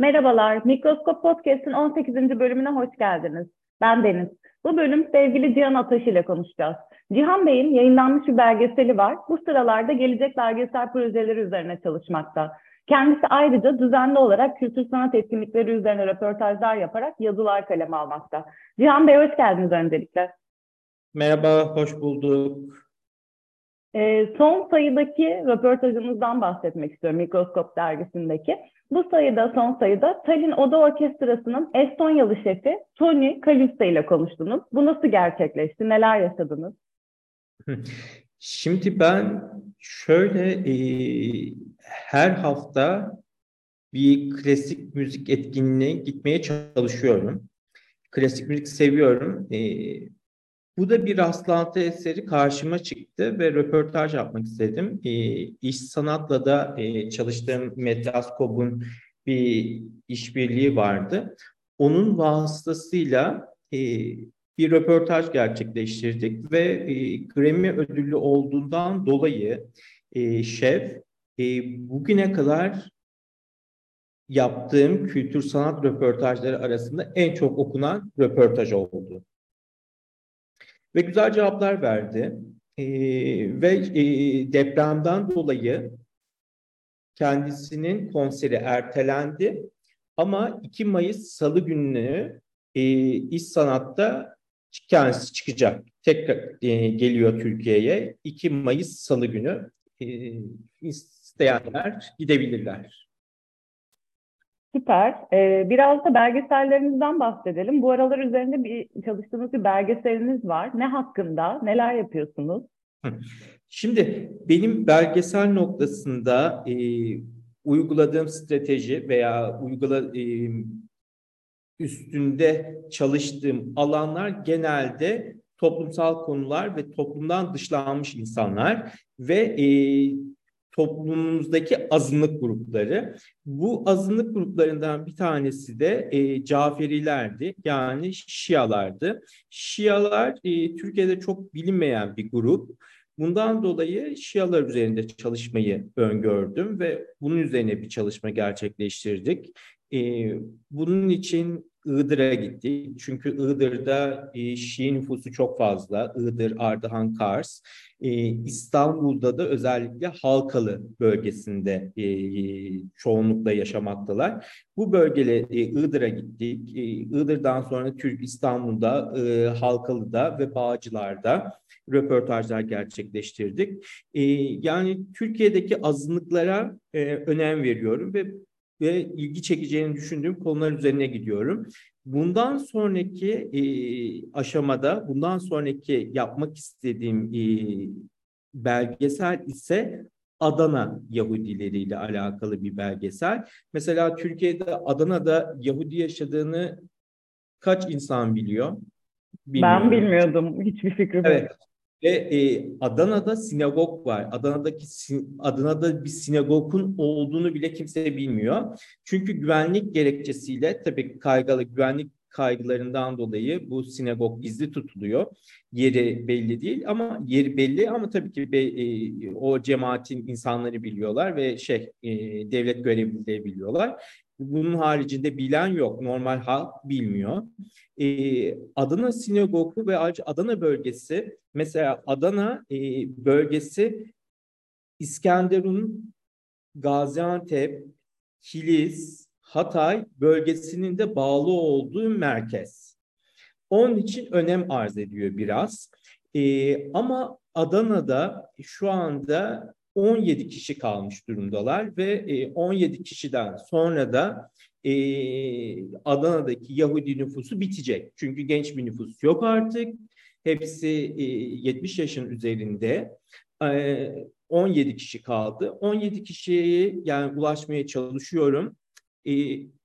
Merhabalar, Mikroskop Podcast'ın 18. bölümüne hoş geldiniz. Ben Deniz. Bu bölüm sevgili Cihan Ataş ile konuşacağız. Cihan Bey'in yayınlanmış bir belgeseli var. Bu sıralarda gelecek belgesel projeleri üzerine çalışmakta. Kendisi ayrıca düzenli olarak kültür sanat etkinlikleri üzerine röportajlar yaparak yazılar kaleme almakta. Cihan Bey hoş geldiniz öncelikle. Merhaba, hoş bulduk. E, son sayıdaki röportajımızdan bahsetmek istiyorum Mikroskop dergisindeki. Bu sayıda son sayıda Tallinn Oda Orkestrası'nın Estonyalı şefi Tony Kalista ile konuştunuz. Bu nasıl gerçekleşti? Neler yaşadınız? Şimdi ben şöyle e, her hafta bir klasik müzik etkinliğine gitmeye çalışıyorum. Klasik müzik seviyorum. E, bu da bir rastlantı eseri karşıma çıktı ve röportaj yapmak istedim. E, iş sanatla da e, çalıştığım Medraskop'un bir işbirliği vardı. Onun vasıtasıyla e, bir röportaj gerçekleştirdik ve e, Grammy ödüllü olduğundan dolayı e, şef e, bugüne kadar yaptığım kültür sanat röportajları arasında en çok okunan röportaj oldu. Ve güzel cevaplar verdi. E, ve e, depremden dolayı kendisinin konseri ertelendi. Ama 2 Mayıs Salı günü e, İş Sanat'ta kendisi çıkacak. Tekrar e, geliyor Türkiye'ye. 2 Mayıs Salı günü e, isteyenler gidebilirler. Süper. Ee, biraz da belgesellerinizden bahsedelim. Bu aralar üzerinde bir çalıştığınız bir belgeseliniz var. Ne hakkında? Neler yapıyorsunuz? Şimdi benim belgesel noktasında e, uyguladığım strateji veya uygula e, üstünde çalıştığım alanlar genelde toplumsal konular ve toplumdan dışlanmış insanlar ve e, toplumumuzdaki azınlık grupları. Bu azınlık gruplarından bir tanesi de e, Caferilerdi yani Şialardı. Şialar e, Türkiye'de çok bilinmeyen bir grup. Bundan dolayı Şialar üzerinde çalışmayı öngördüm ve bunun üzerine bir çalışma gerçekleştirdik. E, bunun için Iğdır'a gittik. Çünkü Iğdır'da e, Şii nüfusu çok fazla. Iğdır, Ardahan, Kars. E, İstanbul'da da özellikle Halkalı bölgesinde e, çoğunlukla yaşamaktalar. Bu bölgele e, Iğdır'a gittik. E, Iğdır'dan sonra Türk İstanbul'da, e, Halkalı'da ve Bağcılar'da röportajlar gerçekleştirdik. E, yani Türkiye'deki azınlıklara e, önem veriyorum ve ve ilgi çekeceğini düşündüğüm konular üzerine gidiyorum. Bundan sonraki e, aşamada, bundan sonraki yapmak istediğim e, belgesel ise Adana Yahudileri ile alakalı bir belgesel. Mesela Türkiye'de Adana'da Yahudi yaşadığını kaç insan biliyor? Bilmiyorum. Ben bilmiyordum. Hiçbir fikrim evet. yok. Ve e, Adana'da sinagog var. Adana'daki Adana'da bir sinagogun olduğunu bile kimse bilmiyor. Çünkü güvenlik gerekçesiyle tabii kaygılı güvenlik kaygılarından dolayı bu sinagog gizli tutuluyor. Yeri belli değil ama yeri belli ama tabii ki be, e, o cemaatin insanları biliyorlar ve şey e, devlet görevlileri biliyorlar. Bunun haricinde bilen yok. Normal halk bilmiyor. Ee, Adana Sinagogu ve Adana bölgesi mesela Adana e, bölgesi İskenderun, Gaziantep, Kilis, Hatay bölgesinin de bağlı olduğu merkez. Onun için önem arz ediyor biraz. Ee, ama Adana'da şu anda 17 kişi kalmış durumdalar ve 17 e, kişiden sonra da e, Adana'daki Yahudi nüfusu bitecek. Çünkü genç bir nüfus yok artık. Hepsi 70 e, yaşın üzerinde. 17 kişi kaldı. 17 kişiye yani ulaşmaya çalışıyorum.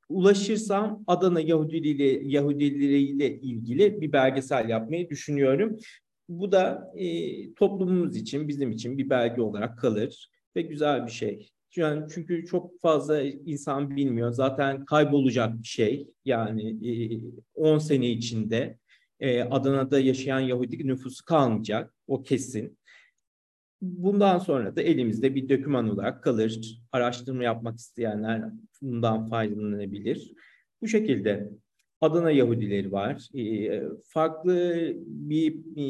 ulaşırsam Adana Yahudiliği Yahudileriyle ilgili bir belgesel yapmayı düşünüyorum. Bu da e, toplumumuz için, bizim için bir belge olarak kalır ve güzel bir şey. Yani çünkü çok fazla insan bilmiyor. Zaten kaybolacak bir şey. Yani e, 10 sene içinde e, Adana'da yaşayan Yahudi nüfusu kalmayacak. O kesin. bundan sonra da elimizde bir doküman olarak kalır. Araştırma yapmak isteyenler bundan faydalanabilir. Bu şekilde Adana Yahudileri var. Ee, farklı bir e,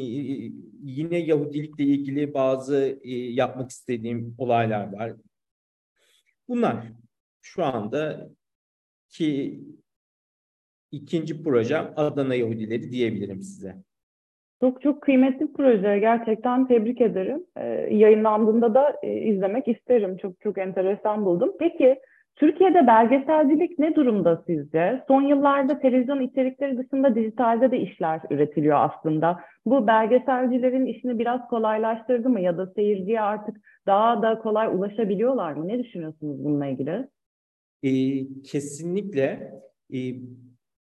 yine Yahudilikle ilgili bazı e, yapmak istediğim olaylar var. Bunlar şu anda ki ikinci projem Adana Yahudileri diyebilirim size. Çok çok kıymetli proje. Gerçekten tebrik ederim. Ee, yayınlandığında da e, izlemek isterim. Çok çok enteresan buldum. Peki Türkiye'de belgeselcilik ne durumda sizce? Son yıllarda televizyon içerikleri dışında dijitalde de işler üretiliyor aslında. Bu belgeselcilerin işini biraz kolaylaştırdı mı ya da seyirciye artık daha da kolay ulaşabiliyorlar mı? Ne düşünüyorsunuz bununla ilgili? E, kesinlikle e,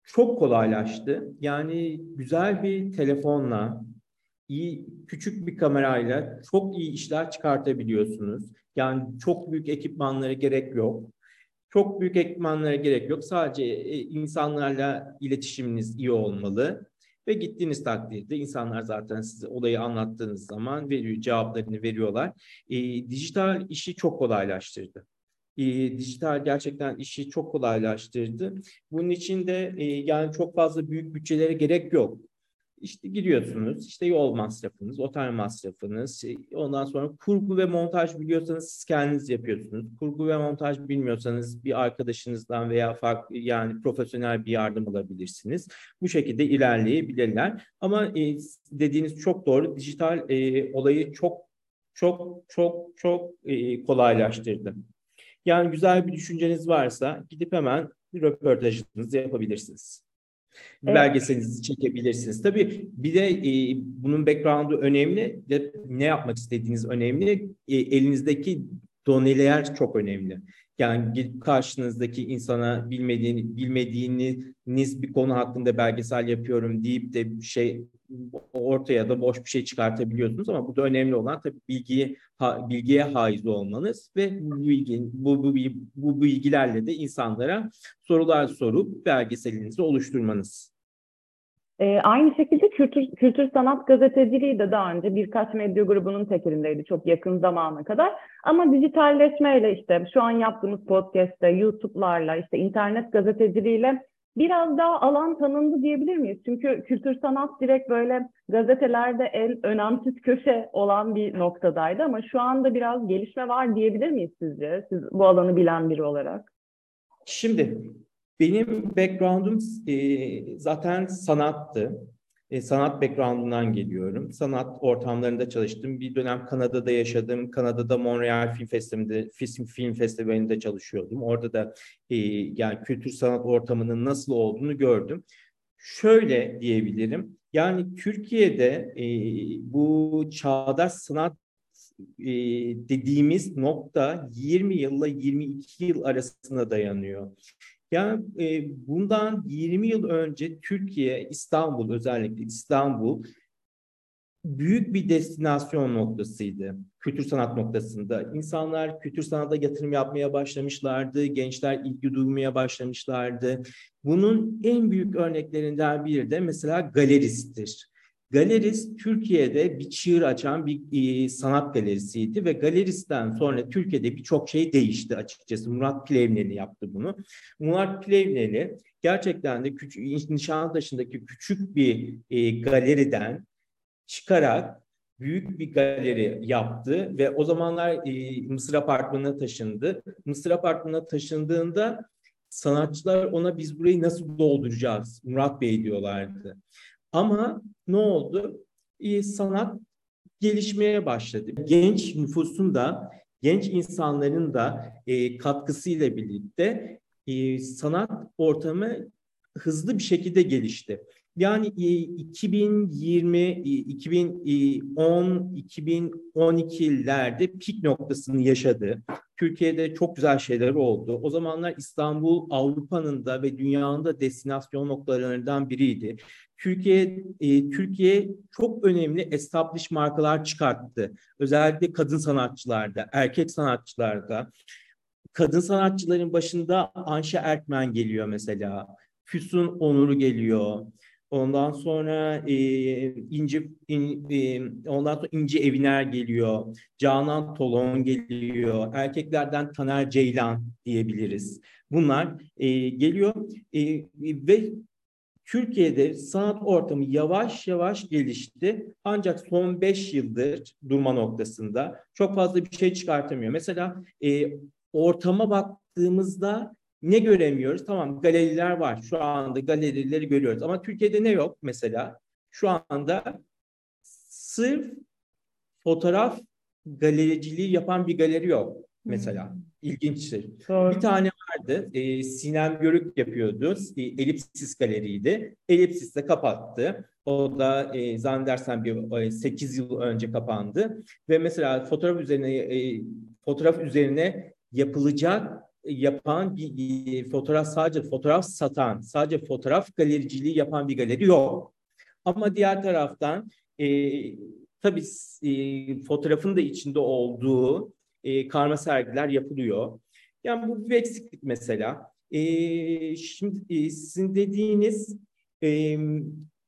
çok kolaylaştı. Yani güzel bir telefonla, iyi küçük bir kamerayla çok iyi işler çıkartabiliyorsunuz. Yani çok büyük ekipmanlara gerek yok. Çok büyük ekipmanlara gerek yok. Sadece e, insanlarla iletişiminiz iyi olmalı. Ve gittiğiniz takdirde insanlar zaten size olayı anlattığınız zaman veriyor, cevaplarını veriyorlar. E, dijital işi çok kolaylaştırdı e, dijital gerçekten işi çok kolaylaştırdı. Bunun için de e, yani çok fazla büyük bütçelere gerek yok. İşte giriyorsunuz, işte yol masrafınız, otel masrafınız, şey, ondan sonra kurgu ve montaj biliyorsanız siz kendiniz yapıyorsunuz. Kurgu ve montaj bilmiyorsanız bir arkadaşınızdan veya farklı yani profesyonel bir yardım alabilirsiniz. Bu şekilde ilerleyebilirler. Ama e, dediğiniz çok doğru, dijital e, olayı çok çok çok çok e, kolaylaştırdı. Yani güzel bir düşünceniz varsa gidip hemen bir röportajınızı yapabilirsiniz. Evet. Belgeselinizi çekebilirsiniz. Tabii bir de e, bunun background'u önemli. Ne yapmak istediğiniz önemli. E, elinizdeki doneler çok önemli. Yani karşınızdaki insana bilmediğini, bilmediğiniz bir konu hakkında belgesel yapıyorum deyip de bir şey ortaya da boş bir şey çıkartabiliyorsunuz ama bu da önemli olan tabii bilgiye bilgiye haiz olmanız ve bu bilgi bu, bu, bu bilgilerle de insanlara sorular sorup belgeselinizi oluşturmanız. E, aynı şekilde kültür, kültür sanat gazeteciliği de daha önce birkaç medya grubunun tekelindeydi çok yakın zamana kadar. Ama dijitalleşmeyle işte şu an yaptığımız podcast'te, YouTube'larla, işte internet gazeteciliğiyle biraz daha alan tanındı diyebilir miyiz? Çünkü kültür sanat direkt böyle gazetelerde en önemsiz köşe olan bir noktadaydı ama şu anda biraz gelişme var diyebilir miyiz sizce? Siz bu alanı bilen biri olarak. Şimdi benim background'um e, zaten sanattı. E, sanat background'undan geliyorum. Sanat ortamlarında çalıştım. Bir dönem Kanada'da yaşadım. Kanada'da Montreal Film Festivali'nde Film, Film Festivali'nde çalışıyordum. Orada da e, yani kültür sanat ortamının nasıl olduğunu gördüm. Şöyle diyebilirim. Yani Türkiye'de e, bu çağdaş sanat e, dediğimiz nokta 20 yılla 22 yıl arasında dayanıyor. Yani e, bundan 20 yıl önce Türkiye, İstanbul özellikle İstanbul büyük bir destinasyon noktasıydı. Kültür sanat noktasında. İnsanlar kültür sanata yatırım yapmaya başlamışlardı. Gençler ilgi duymaya başlamışlardı. Bunun en büyük örneklerinden biri de mesela galeristtir. Galerist Türkiye'de bir çığır açan bir e, sanat galerisiydi ve galeristen sonra Türkiye'de birçok şey değişti açıkçası. Murat Plevneli yaptı bunu. Murat Plevneli gerçekten de küçük, Nişantaşı'ndaki küçük bir e, galeriden çıkarak büyük bir galeri yaptı ve o zamanlar e, Mısır Apartmanı'na taşındı. Mısır Apartmanı'na taşındığında sanatçılar ona biz burayı nasıl dolduracağız Murat Bey diyorlardı. Ama ne oldu? E, sanat gelişmeye başladı. Genç nüfusun da, genç insanların da e, katkısıyla birlikte e, sanat ortamı hızlı bir şekilde gelişti. Yani 2020, 2010, 2012'lerde pik noktasını yaşadı. Türkiye'de çok güzel şeyler oldu. O zamanlar İstanbul Avrupa'nın da ve dünyanın da destinasyon noktalarından biriydi. Türkiye e, Türkiye çok önemli established markalar çıkarttı. Özellikle kadın sanatçılarda, erkek sanatçılarda. Kadın sanatçıların başında Anşa Erkmen geliyor mesela. Füsun Onur geliyor. Ondan sonra e, İnci in, e, ondan sonra İnci Eviner geliyor. Canan Tolon geliyor. Erkeklerden Taner Ceylan diyebiliriz. Bunlar e, geliyor e, ve Türkiye'de sanat ortamı yavaş yavaş gelişti. Ancak son beş yıldır durma noktasında çok fazla bir şey çıkartamıyor. Mesela e, ortama baktığımızda ne göremiyoruz? Tamam galeriler var. Şu anda galerileri görüyoruz. Ama Türkiye'de ne yok mesela? Şu anda sırf fotoğraf galericiliği yapan bir galeri yok mesela. Hmm. İlginçtir. Doğru. Bir tane vardı. E, Sinem Görük yapıyordu. E, Elipsis galeriydi. Elipsis de kapattı. O da e, zannedersem bir e, 8 yıl önce kapandı. Ve mesela fotoğraf üzerine e, fotoğraf üzerine yapılacak yapan bir fotoğraf sadece fotoğraf satan, sadece fotoğraf galericiliği yapan bir galeri yok. Ama diğer taraftan e, tabii e, fotoğrafın da içinde olduğu e, karma sergiler yapılıyor. Yani bu bir eksiklik mesela. E, şimdi e, sizin dediğiniz e,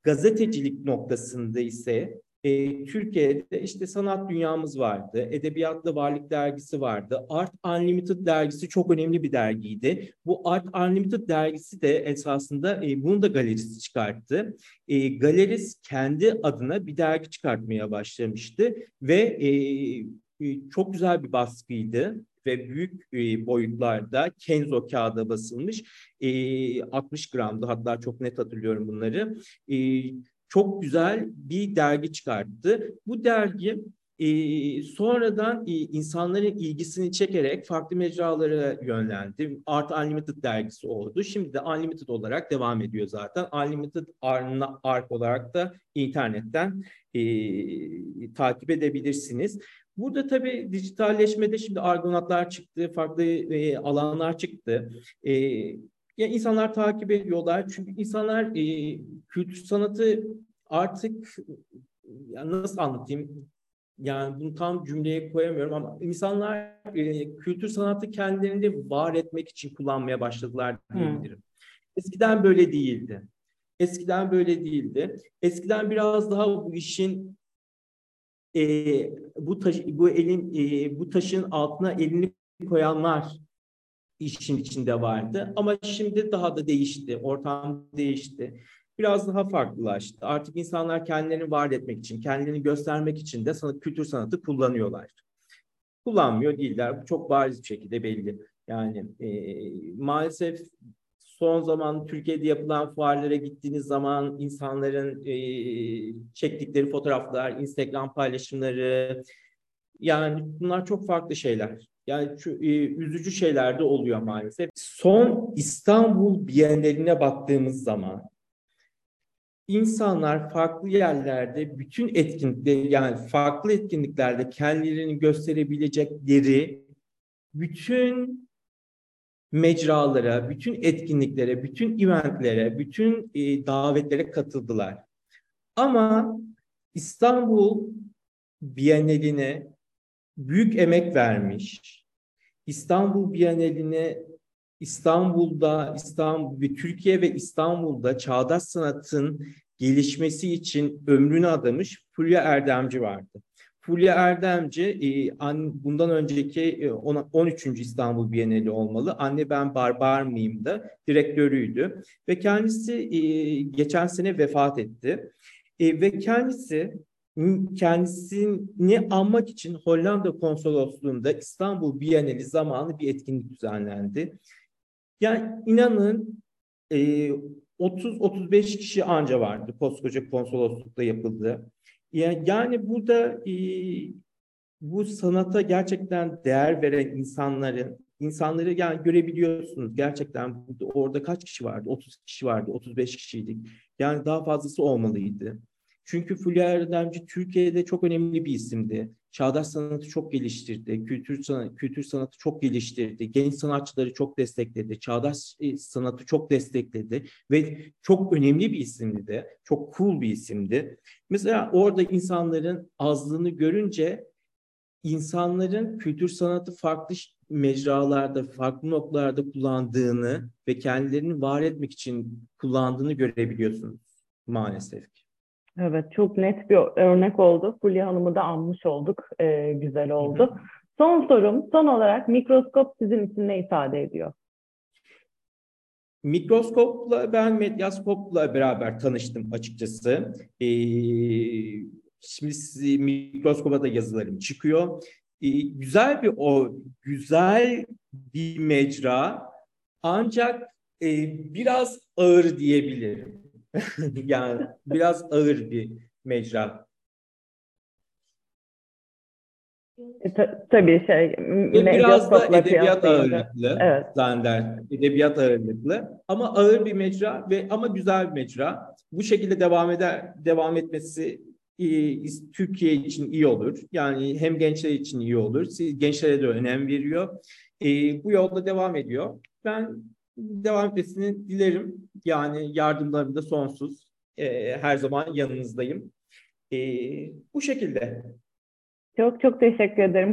gazetecilik noktasında ise e, Türkiye'de işte sanat dünyamız vardı, Edebiyatlı Varlık Dergisi vardı, Art Unlimited dergisi çok önemli bir dergiydi. Bu Art Unlimited dergisi de esasında e, bunu da galerisi çıkarttı. E, Galeris kendi adına bir dergi çıkartmaya başlamıştı ve e, e, çok güzel bir baskıydı ve büyük e, boyutlarda Kenzo kağıda basılmış. E, 60 gramdı hatta çok net hatırlıyorum bunları. E, çok güzel bir dergi çıkarttı. Bu dergi e, sonradan e, insanların ilgisini çekerek farklı mecralara yönlendi. Art Unlimited dergisi oldu. Şimdi de Unlimited olarak devam ediyor zaten. Unlimited Ark olarak da internetten e, takip edebilirsiniz. Burada tabii dijitalleşmede şimdi argonatlar çıktı, farklı e, alanlar çıktı. E, yani insanlar takip ediyorlar çünkü insanlar e, kültür sanatı artık ya nasıl anlatayım yani bunu tam cümleye koyamıyorum ama insanlar e, kültür sanatı kendilerini var etmek için kullanmaya başladılar diyebilirim. Hmm. Eskiden böyle değildi. Eskiden böyle değildi. Eskiden biraz daha bu işin e, bu taş, bu elin e, bu taşın altına elini koyanlar işin içinde vardı. Ama şimdi daha da değişti. Ortam değişti. Biraz daha farklılaştı. Artık insanlar kendilerini var etmek için, kendilerini göstermek için de sanat, kültür sanatı kullanıyorlar. Kullanmıyor değiller. Bu çok bariz bir şekilde belli. Yani e, maalesef son zaman Türkiye'de yapılan fuarlara gittiğiniz zaman insanların e, çektikleri fotoğraflar, Instagram paylaşımları yani bunlar çok farklı şeyler. Yani şu, e, üzücü şeyler de oluyor maalesef. Son İstanbul Biennaline baktığımız zaman insanlar farklı yerlerde bütün etkinlikleri yani farklı etkinliklerde kendilerini gösterebilecekleri bütün mecralara, bütün etkinliklere, bütün eventlere, bütün e, davetlere katıldılar. Ama İstanbul Biennaline büyük emek vermiş. İstanbul Biennaline İstanbul'da, İstanbul ve Türkiye ve İstanbul'da çağdaş sanatın gelişmesi için ömrünü adamış Fulya Erdemci vardı. Fulya Erdemci e, bundan önceki 13. E, İstanbul Bienali olmalı. Anne ben barbar mıyım da direktörüydü. Ve kendisi e, geçen sene vefat etti. Ve kendisi kendisini anmak için Hollanda konsolosluğunda İstanbul Bienali zamanı bir etkinlik düzenlendi. Yani inanın 30-35 kişi anca vardı koskoca konsoloslukta yapıldı. Yani burada e, bu sanata gerçekten değer veren insanların insanları yani görebiliyorsunuz gerçekten burada, orada kaç kişi vardı? 30 kişi vardı, 35 kişiydik. Yani daha fazlası olmalıydı. Çünkü Fulya Erdemci Türkiye'de çok önemli bir isimdi. Çağdaş sanatı çok geliştirdi, kültür sanatı, kültür sanatı çok geliştirdi, genç sanatçıları çok destekledi, çağdaş e, sanatı çok destekledi ve çok önemli bir isimdi de, çok cool bir isimdi. Mesela orada insanların azlığını görünce insanların kültür sanatı farklı mecralarda, farklı noktalarda kullandığını ve kendilerini var etmek için kullandığını görebiliyorsunuz. maalesef ki. Evet, çok net bir örnek oldu. Fulya Hanım'ı da anmış olduk. Ee, güzel oldu. Son sorum, son olarak mikroskop sizin için ne ifade ediyor? Mikroskopla ben medyaskopla beraber tanıştım açıkçası. Ee, şimdi mikroskopa da yazılarım çıkıyor. Ee, güzel bir o güzel bir mecra ancak e, biraz ağır diyebilirim. yani biraz ağır bir mecra. E, ta- tabii şey, Ve biraz da edebiyat ağırlıklı Evet. zanneder. Edebiyat ağırlıklı ama ağır bir mecra ve ama güzel bir mecra. Bu şekilde devam eder devam etmesi e, Türkiye için iyi olur. Yani hem gençler için iyi olur. Gençlere de önem veriyor. E, bu yolda devam ediyor. Ben devam etmesini dilerim. Yani yardımlarım da sonsuz. E, her zaman yanınızdayım. E, bu şekilde. Çok çok teşekkür ederim.